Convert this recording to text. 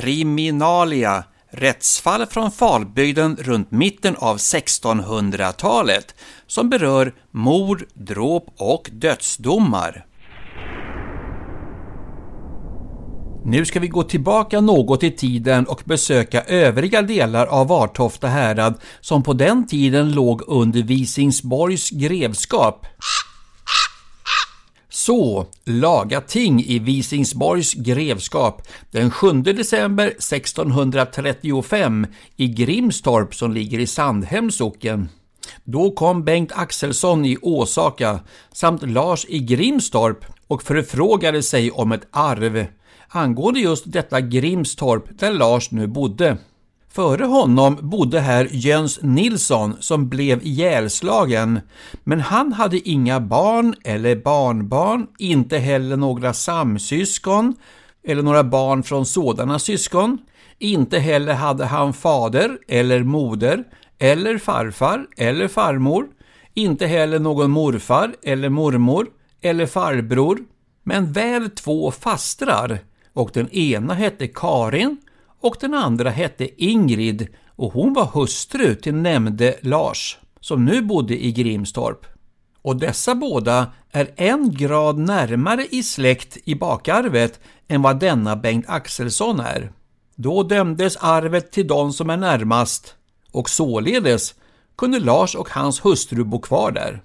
Kriminalia Rättsfall från Falbygden runt mitten av 1600-talet som berör mord, dråp och dödsdomar. Nu ska vi gå tillbaka något i tiden och besöka övriga delar av Vartofta härad som på den tiden låg under Visingsborgs grevskap. Så, laga ting i Visingsborgs grevskap den 7 december 1635 i Grimstorp som ligger i Sandhems socken. Då kom Bengt Axelsson i Åsaka samt Lars i Grimstorp och förfrågade sig om ett arv angående just detta Grimstorp där Lars nu bodde. Före honom bodde här Jöns Nilsson som blev ihjälslagen, men han hade inga barn eller barnbarn, inte heller några samsyskon eller några barn från sådana syskon. Inte heller hade han fader eller moder eller farfar eller farmor. Inte heller någon morfar eller mormor eller farbror, men väl två fastrar och den ena hette Karin och den andra hette Ingrid och hon var hustru till nämnde Lars som nu bodde i Grimstorp. Och dessa båda är en grad närmare i släkt i bakarvet än vad denna Bengt Axelsson är. Då dömdes arvet till de som är närmast och således kunde Lars och hans hustru bo kvar där.